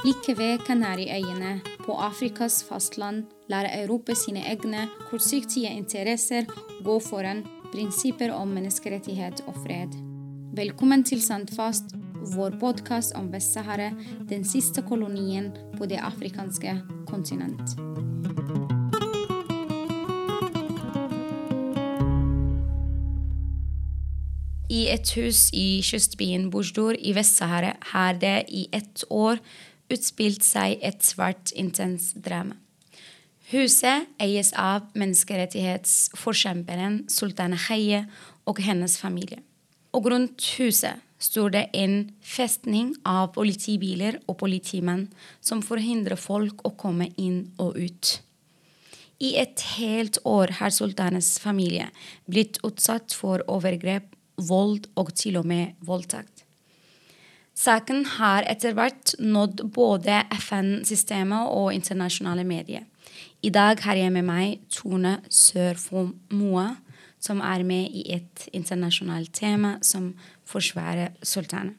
Like ved Kanariøyene, på Afrikas fastland, lærer Europa sine egne kortsiktige interesser gå foran prinsipper om menneskerettighet og fred. Velkommen til Sandfast, vår podkast om Vest-Sahara, den siste kolonien på det afrikanske kontinent. I et hus i kystbyen Bujdur i Vest-Sahara har det i ett år utspilt seg et svært intenst drama. Huset eies av menneskerettighetsforkjemperen Sultana Khaye og hennes familie. Og rundt huset står det en festning av politibiler og politimenn som forhindrer folk å komme inn og ut. I et helt år har sultanens familie blitt utsatt for overgrep, vold og til og med voldtekt. Saken har etter hvert nådd både FN-systemet og internasjonale medier. I dag har jeg med meg Tone Sørfom Moa, som er med i et internasjonalt tema som forsvarer sultanen.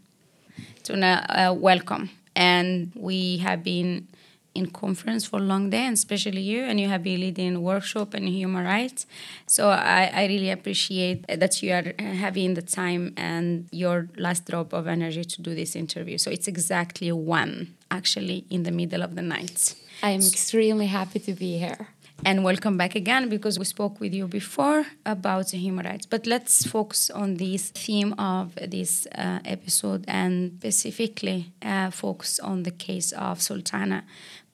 Tone, uh, welcome. And we have been in conference for a long day, and especially you, and you have been leading workshop in human rights. So I, I really appreciate that you are having the time and your last drop of energy to do this interview. So it's exactly one, actually, in the middle of the night. I am extremely happy to be here. And welcome back again because we spoke with you before about human rights. But let's focus on this theme of this uh, episode and specifically uh, focus on the case of Sultana.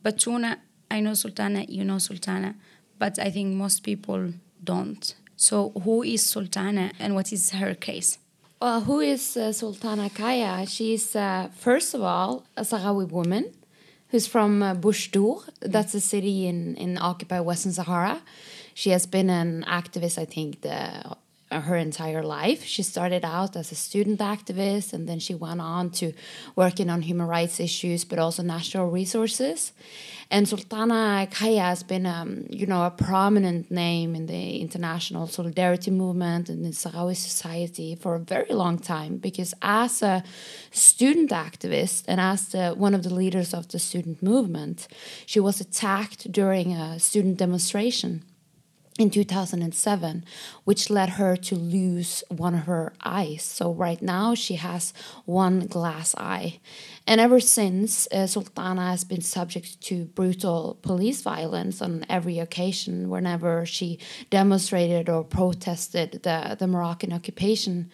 But Tone, I know Sultana, you know Sultana, but I think most people don't. So, who is Sultana and what is her case? Well, who is uh, Sultana Khaya? She's, uh, first of all, a Sahrawi woman who's from uh, Bujdur. That's a city in, in occupied Western Sahara. She has been an activist, I think, the, her entire life. She started out as a student activist and then she went on to working on human rights issues, but also natural resources. And Sultana Khaya has been, um, you know, a prominent name in the international solidarity movement and in Sahrawi society for a very long time. Because as a student activist and as the, one of the leaders of the student movement, she was attacked during a student demonstration in 2007, which led her to lose one of her eyes. So, right now, she has one glass eye. And ever since, uh, Sultana has been subject to brutal police violence on every occasion whenever she demonstrated or protested the, the Moroccan occupation.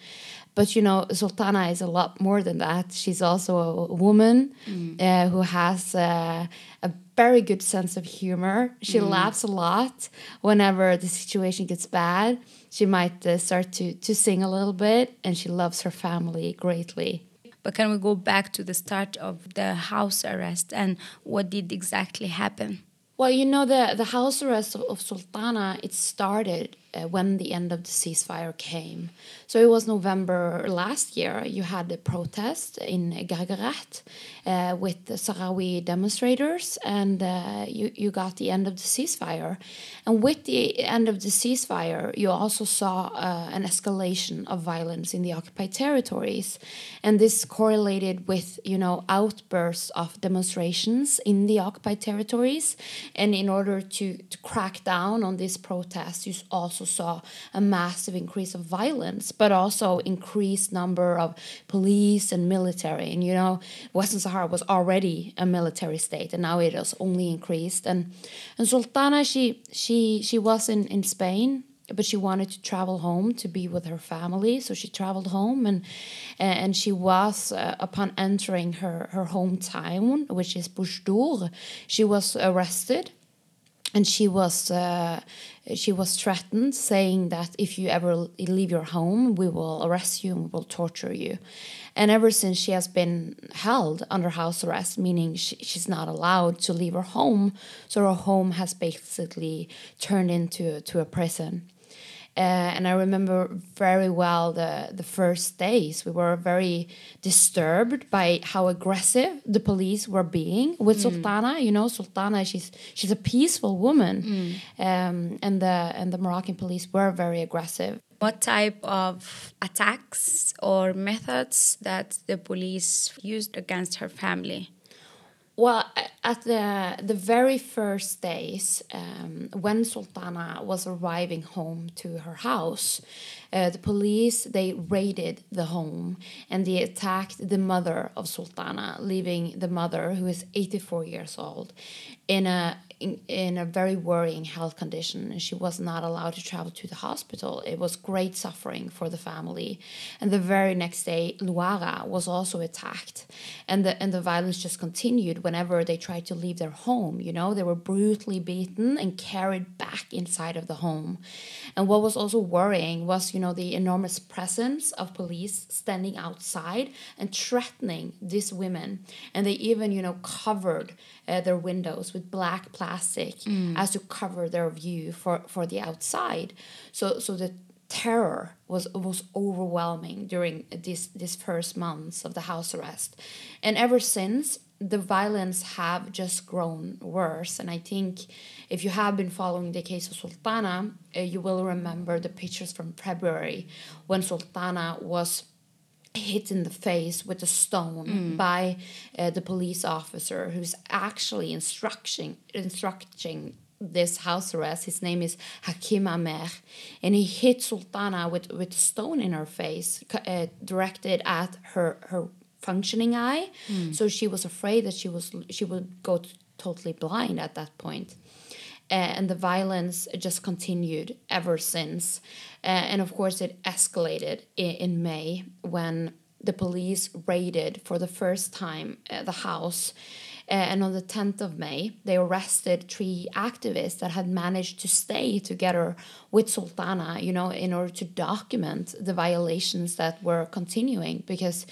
But you know, Sultana is a lot more than that. She's also a woman mm. uh, who has uh, a very good sense of humor. She mm. laughs a lot whenever the situation gets bad. She might uh, start to, to sing a little bit, and she loves her family greatly. But can we go back to the start of the house arrest and what did exactly happen? Well, you know, the, the house arrest of, of Sultana, it started uh, when the end of the ceasefire came. So it was November last year. You had a protest in Guerguerat uh, with the Sahrawi demonstrators, and uh, you, you got the end of the ceasefire. And with the end of the ceasefire, you also saw uh, an escalation of violence in the occupied territories. And this correlated with, you know, outbursts of demonstrations in the occupied territories. And in order to, to crack down on this protest, you also saw a massive increase of violence, but also increased number of police and military. And you know, Western Sahara was already a military state, and now it has only increased. And and Sultana, she she she was in in Spain but she wanted to travel home to be with her family so she traveled home and and she was uh, upon entering her her hometown which is Bujdur she was arrested and she was uh, she was threatened, saying that if you ever leave your home, we will arrest you and we will torture you. And ever since she has been held under house arrest, meaning she, she's not allowed to leave her home, so her home has basically turned into to a prison. Uh, and I remember very well the the first days. We were very disturbed by how aggressive the police were being with mm. Sultana. You know, Sultana, she's she's a peaceful woman, mm. um, and the and the Moroccan police were very aggressive. What type of attacks or methods that the police used against her family? Well, at the the very first days, um, when Sultana was arriving home to her house, uh, the police they raided the home and they attacked the mother of Sultana, leaving the mother, who is 84 years old, in a in, in, a very worrying health condition. And she was not allowed to travel to the hospital. It was great suffering for the family. And the very next day, Luara was also attacked, and the and the violence just continued whenever they tried to leave their home. You know, they were brutally beaten and carried back inside of the home. And what was also worrying was, you know, the enormous presence of police standing outside and threatening these women. And they even, you know, covered uh, their windows with black plastic mm. as to cover their view for, for the outside. So, so the terror was was overwhelming during this this first months of the house arrest, and ever since the violence have just grown worse. And I think if you have been following the case of Sultana, uh, you will remember the pictures from February when Sultana was hit in the face with a stone mm. by uh, the police officer who's actually instructing instructing this house arrest. His name is Hakim Amer, and he hit Sultana with with a stone in her face, uh, directed at her her functioning eye. Mm. So she was afraid that she was she would go totally blind at that point. Uh, and the violence just continued ever since. Uh, and of course, it escalated in, in, May when the police raided for the first time uh, the house and on the 10th of May, they arrested three activists that had managed to stay together with Sultana, you know, in order to document the violations that were continuing. Because,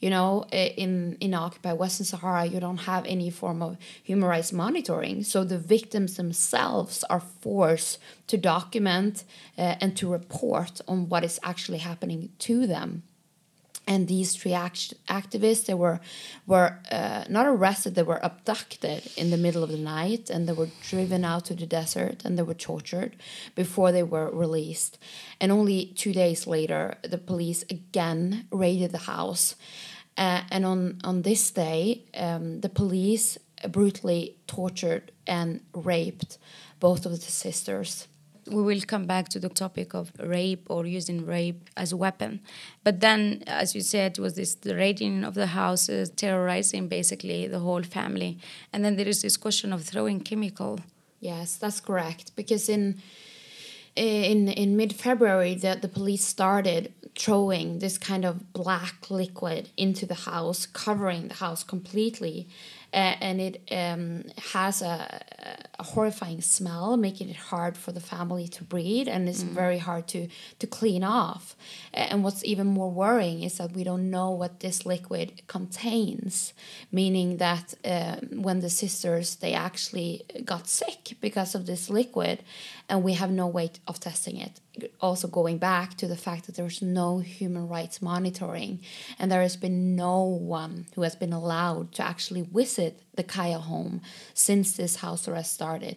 you know, in, in occupied Western Sahara, you don't have any form of human rights monitoring. So the victims themselves are forced to document uh, and to report on what is actually happening to them and these three act activists they were were uh, not arrested they were abducted in the middle of the night and they were driven out to the desert and they were tortured before they were released. And only two days later the police again raided the house. Uh, and on on this day um, the police brutally tortured and raped both of the sisters we will come back to the topic of rape or using rape as a weapon. But then, as you said, was this the raiding of the houses, terrorizing basically the whole family, and then there is this question of throwing chemical. Yes, that's correct. Because in in in mid February, the the police started throwing this kind of black liquid into the house, covering the house completely, uh, and it um, has a, a, horrifying smell, making it hard for the family to breathe, and it's mm. very hard to to clean off. And what's even more worrying is that we don't know what this liquid contains, meaning that um, when the sisters they actually got sick because of this liquid, and we have no way of testing it also going back to the fact that there's no human rights monitoring and there has been no one who has been allowed to actually visit the Khaya home since this house arrest started.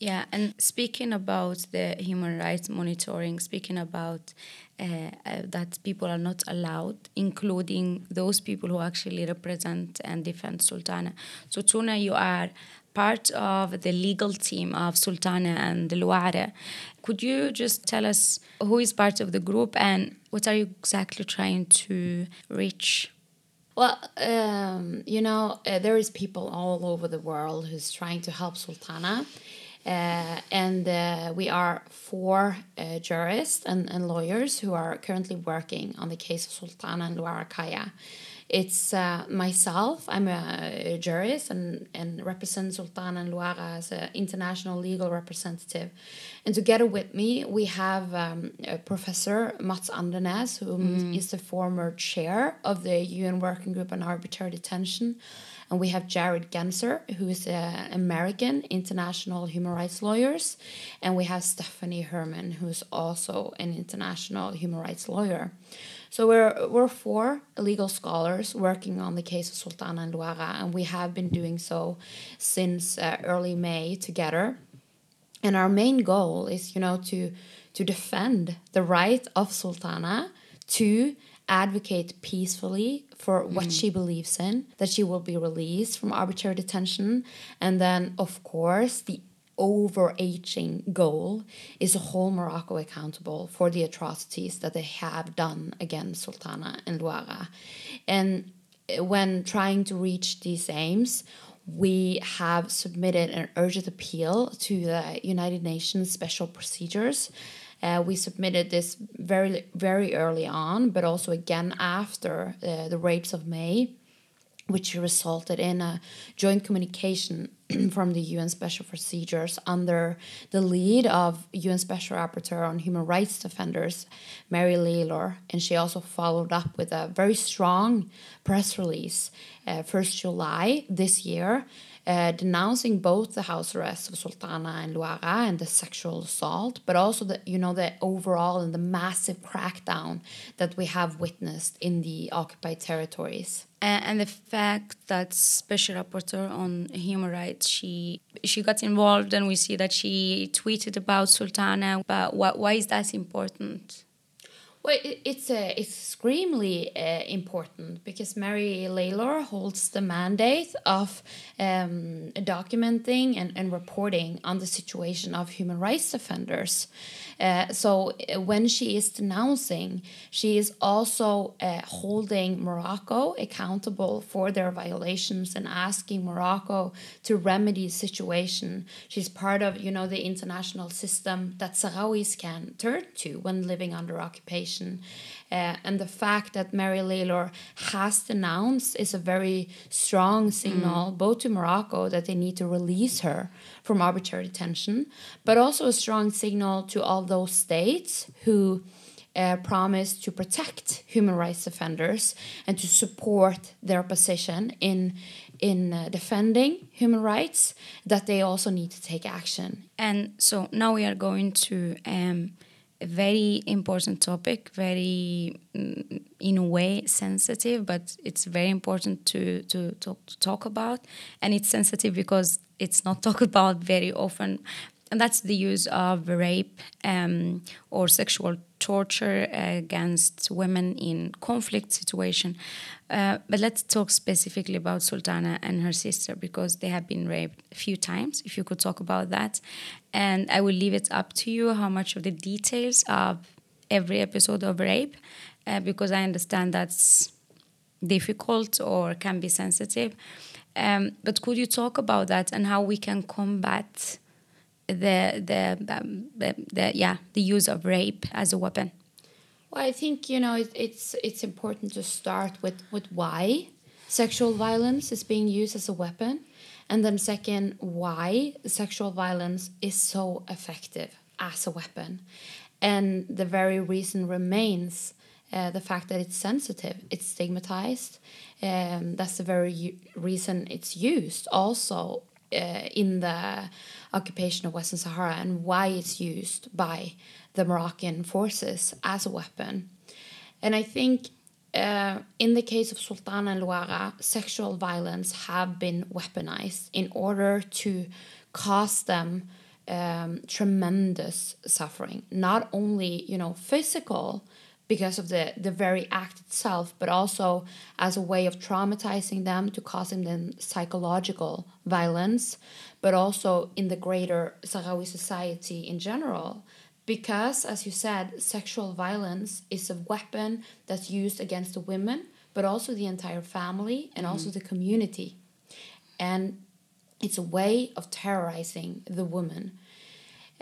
Yeah, and speaking about the human rights monitoring, speaking about uh, uh, that people are not allowed, including those people who actually represent and defend Sultana. So, Tone, you are part of the legal team of Sultana and the Luara. Could you just tell us who is part of the group and what are you exactly trying to reach? Well, um, you know, uh, there is people all over the world who's trying to help Sultana. Uh, and uh, we are four uh, jurists and, and lawyers who are currently working on the case of Sultana and Luara Khaya. It's uh, myself. I'm a, jurist and, and represent Sultan and Luara as an international legal representative. And together with me, we have um, Professor Mats Andenæs, who mm. is the former chair of the UN Working Group on Arbitrary Detention. And we have Jared Genser, who is an American international human rights lawyer. And we have Stephanie Herman, who is also an international human rights lawyer. So we're we're four legal scholars working on the case of Sultana and Luara, and we have been doing so since uh, early May together. And our main goal is, you know, to to defend the right of Sultana to advocate peacefully for what she believes in, that she will be released from arbitrary detention. And then, of course, the overarching goal is to hold Morocco accountable for the atrocities that they have done against Sultana and Luara. And when trying to reach these aims, we have submitted an urgent appeal to the United Nations Special Procedures. Uh, we submitted this very very early on, but also again after uh, the rapes of May, which resulted in a joint communication from the UN Special Procedures under the lead of UN Special Rapporteur on Human Rights Defenders, Mary Lawlor, and she also followed up with a very strong press release, uh, 1st July this year, uh, denouncing both the house arrest of Sultana and Luara and the sexual assault, but also the you know the overall and the massive crackdown that we have witnessed in the occupied territories. and, and the fact that special rapporteur on human rights she she got involved and we see that she tweeted about sultana but why, why is that important Well, it's uh, extremely uh, important because Mary Lawlor holds the mandate of um, documenting and, and reporting on the situation of human rights defenders. Uh, so uh, when she is denouncing, she is also uh, holding Morocco accountable for their violations and asking Morocco to remedy the situation. She's part of, you know, the international system that Sahrawis can turn to when living under occupation. Uh, and the fact that Mary Lawlor has denounced is a very strong signal, both to Morocco that they need to release her from arbitrary detention, but also a strong signal to all those states who uh, promise to protect human rights defenders and to support their position in in uh, defending human rights that they also need to take action. And so now we are going to um, very important topic very mm, in a way sensitive but it's very important to, to, to talk about. And it's sensitive because it's not talked about very often and that's the use of rape um, or sexual torture against women in conflict situation. Uh, but let's talk specifically about Sultana and her sister because they have been raped a few times. If you could talk about that, and I will leave it up to you how much of the details of every episode of rape, uh, because I understand that's difficult or can be sensitive. Um, but could you talk about that and how we can combat? The the, um, the the yeah the use of rape as a weapon. Well i think you know it, it's it's important to start with with why sexual violence is being used as a weapon and then second why sexual violence is so effective as a weapon. And the very reason remains uh, the fact that it's sensitive it's stigmatized um, that's the very reason it's used. Also uh, in the occupation of Western Sahara and why it's used by the Moroccan forces as a weapon. And I think uh, in the case of Sultana Luara, sexual violence have been weaponized in order to cause them um, tremendous suffering, not only you know physical because of the, the very act itself, but also as a way of traumatizing them to causing them psychological violence, but also in the greater Sahrawi society in general. Because, as you said, sexual violence is a weapon that's used against the women, but also the entire family and also mm. the community. And it's a way of terrorizing the woman.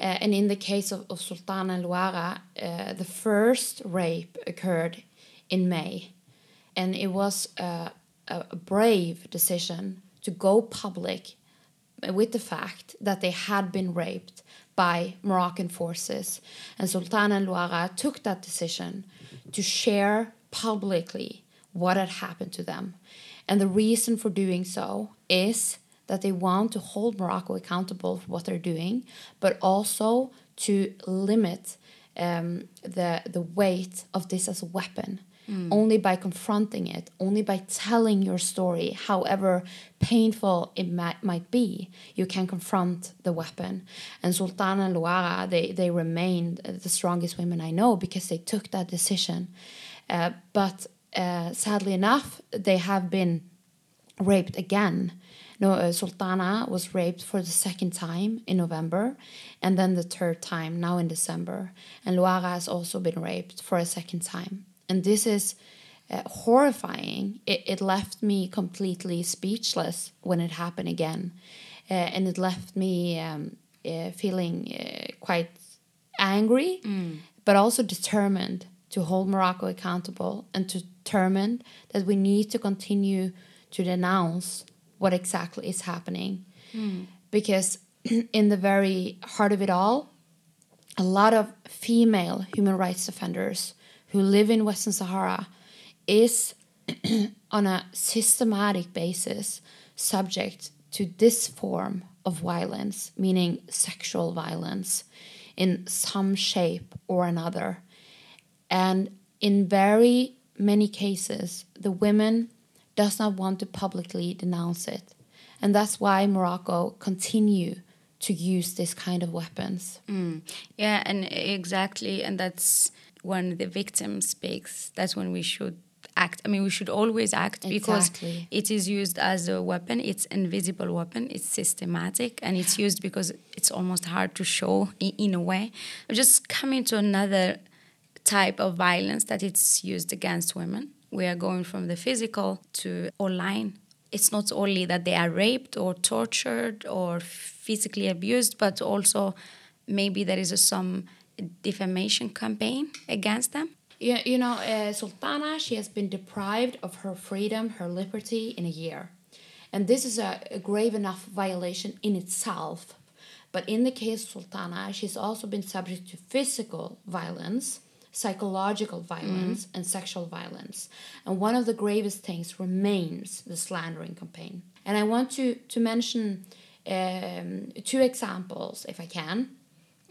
Uh, and in the case of, of Sultana Luara, uh, the first rape occurred in May. And it was uh, a brave decision to go public with the fact that they had been raped by Moroccan forces. And Sultana Luara took that decision to share publicly what had happened to them. And the reason for doing so is that they want to hold Morocco accountable for what they're doing, but also to limit um, the the weight of this as a weapon. Mm. Only by confronting it, only by telling your story, however painful it might, might be, you can confront the weapon. And Sultana and Luara, they, they remained the strongest women I know because they took that decision. Uh, but uh, sadly enough, they have been raped again. No, uh, Sultana was raped for the second time in November, and then the third time now in December. And Luara has also been raped for a second time. And this is uh, horrifying. It, it left me completely speechless when it happened again. Uh, and it left me um, uh, feeling uh, quite angry, but also determined to hold Morocco accountable and determined that we need to continue to denounce what exactly is happening. Hmm. Because in the very heart of it all, a lot of female human rights offenders who live in Western Sahara is on a systematic basis subject to this form of violence, meaning sexual violence in some shape or another. And in very many cases, the women does not want to publicly denounce it. And that's why Morocco continue to use this kind of weapons. Mm. Yeah, and exactly, and that's when the victim speaks. That's when we should act. I mean, we should always act because Exactly. it is used as a weapon. It's invisible weapon. It's systematic, and it's used because it's almost hard to show in, in a way. Just coming to another type of violence that it's used against women. We are going from the physical to online. It's not only that they are raped or tortured or physically abused, but also maybe there is a, some defamation campaign against them. You, you know, uh, Sultana, she has been deprived of her freedom, her liberty in a year. And this is a, a grave enough violation in itself. But in the case of Sultana, she's also been subject to physical violence, psychological violence, and sexual violence. And one of the gravest things remains the slandering campaign. And I want to, to mention um, two examples, if I can.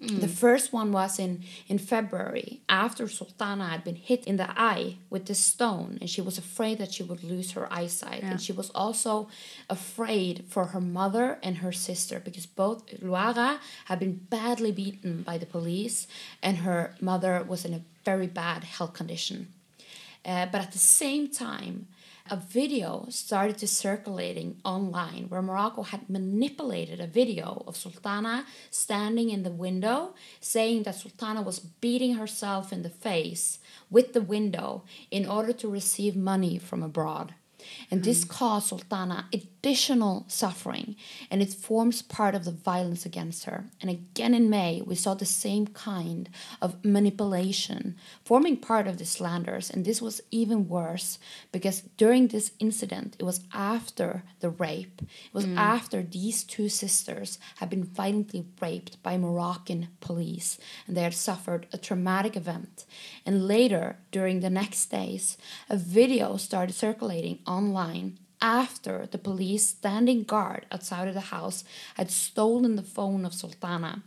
The first one was in, in February after Sultana had been hit in the eye with the stone and she was afraid that she would lose her eyesight. And she was also afraid for her mother and her sister because both Luara had been badly beaten by the police and her mother was in a very bad health condition. Uh, but at the same time, a video started to circulating online where Morocco had manipulated a video of Sultana standing in the window, saying that Sultana was beating herself in the face with the window in order to receive money from abroad. And this mm. caused Sultana additional suffering, and it forms part of the violence against her. And again in May, we saw the same kind of manipulation forming part of the slanders. And this was even worse because during this incident, it was after the rape, it was mm. after these two sisters had been violently raped by Moroccan police, and they had suffered a traumatic event. And later, during the next days, a video started circulating online after the police standing guard outside of the house had stolen the phone of Sultana.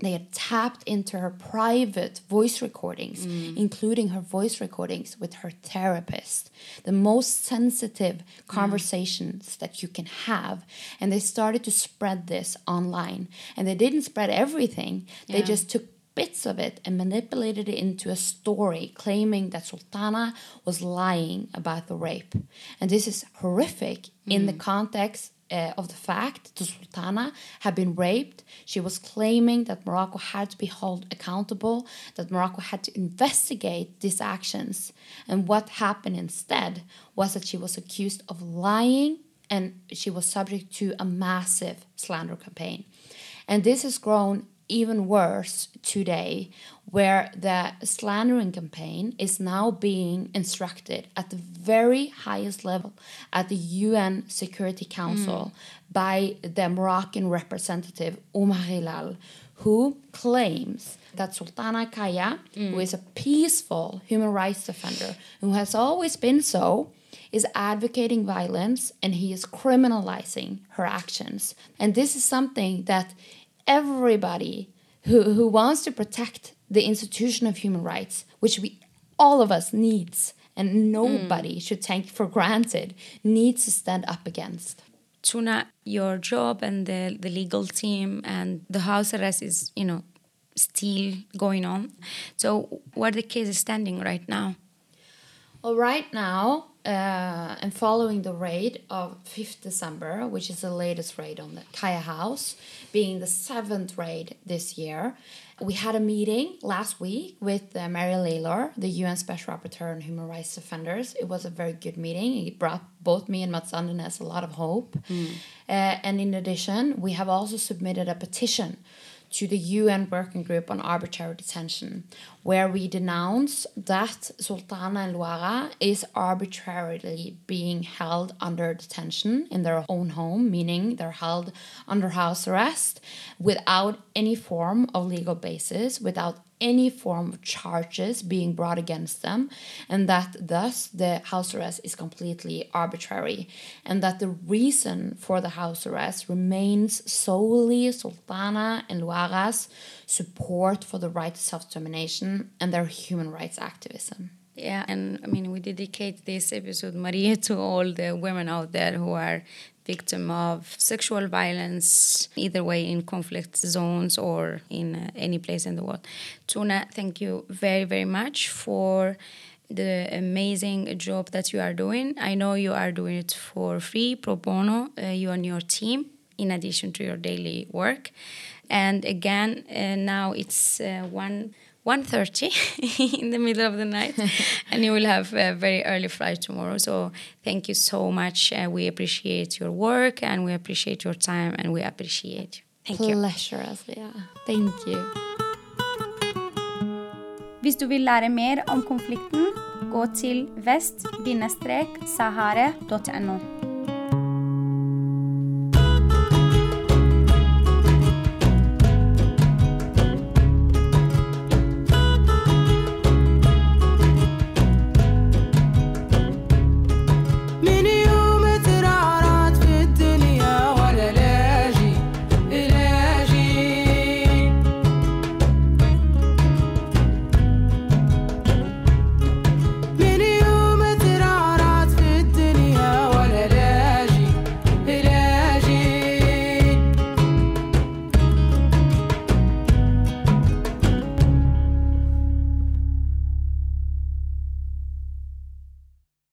They had tapped into her private voice recordings, mm. including her voice recordings with her therapist, the most sensitive mm. conversations that you can have. And they started to spread this online. And they didn't spread everything, they just took bits of it and manipulated it into a story claiming that Sultana was lying about the rape. And this is horrific in the context uh, of the fact that Sultana had been raped. She was claiming that Morocco had to be held accountable, that Morocco had to investigate these actions. And what happened instead was that she was accused of lying and she was subject to a massive slander campaign. And this has grown even worse today, where the slandering campaign is now being instructed at the very highest level at the UN Security Council hmm. by the Moroccan representative Omar Hilale, who claims that Sultana Khaya, who hmm. is a peaceful human rights defender, who has always been so, is advocating violence and he is criminalizing her actions. And this is something that everybody who, who wants to protect the institution of human rights, which we all of us needs and nobody mm. should take for granted, needs to stand up against. Tone, your job and the, the legal team and the house arrest is, you know, still going on. So where the case is standing right now? Well, right now, uh, and following the raid of 5th December, which is the latest raid on the Khaya House, being the seventh raid this year, we had a meeting last week with uh, Mary Lawlor, the UN Special Rapporteur on Human Rights Offenders. It was a very good meeting. It brought both me and Mats Andenæs a lot of hope. Mm. Uh, and in addition, we have also submitted a petition to the UN Working Group on Arbitrary Detention, where we denounce that Sultana and Luara is arbitrarily being held under detention in their own home, meaning they're held under house arrest without any form of legal basis, without any form of charges being brought against them, and that thus the house arrest is completely arbitrary, and that the reason for the house arrest remains solely Sultana and Luara's support for the right to self determination and their human rights activism. Yeah, and I mean, we dedicate this episode, Maria, to all the women out there who are victim of sexual violence, either way in conflict zones or in uh, any place in the world. Tone, thank you very, very much for the amazing job that you are doing. I know you are doing it for free, pro bono, uh, you and your team, in addition to your daily work. And again, uh, now it's uh, one 1.30 in the middle of the night and you will have a very early flight tomorrow. So thank you so much. Uh, we appreciate your work and we appreciate your time and we appreciate you. Thank you. Pleasure Aslia thank you. Hvis du vil lære mer om konflikten, gå til vest-sahara.no.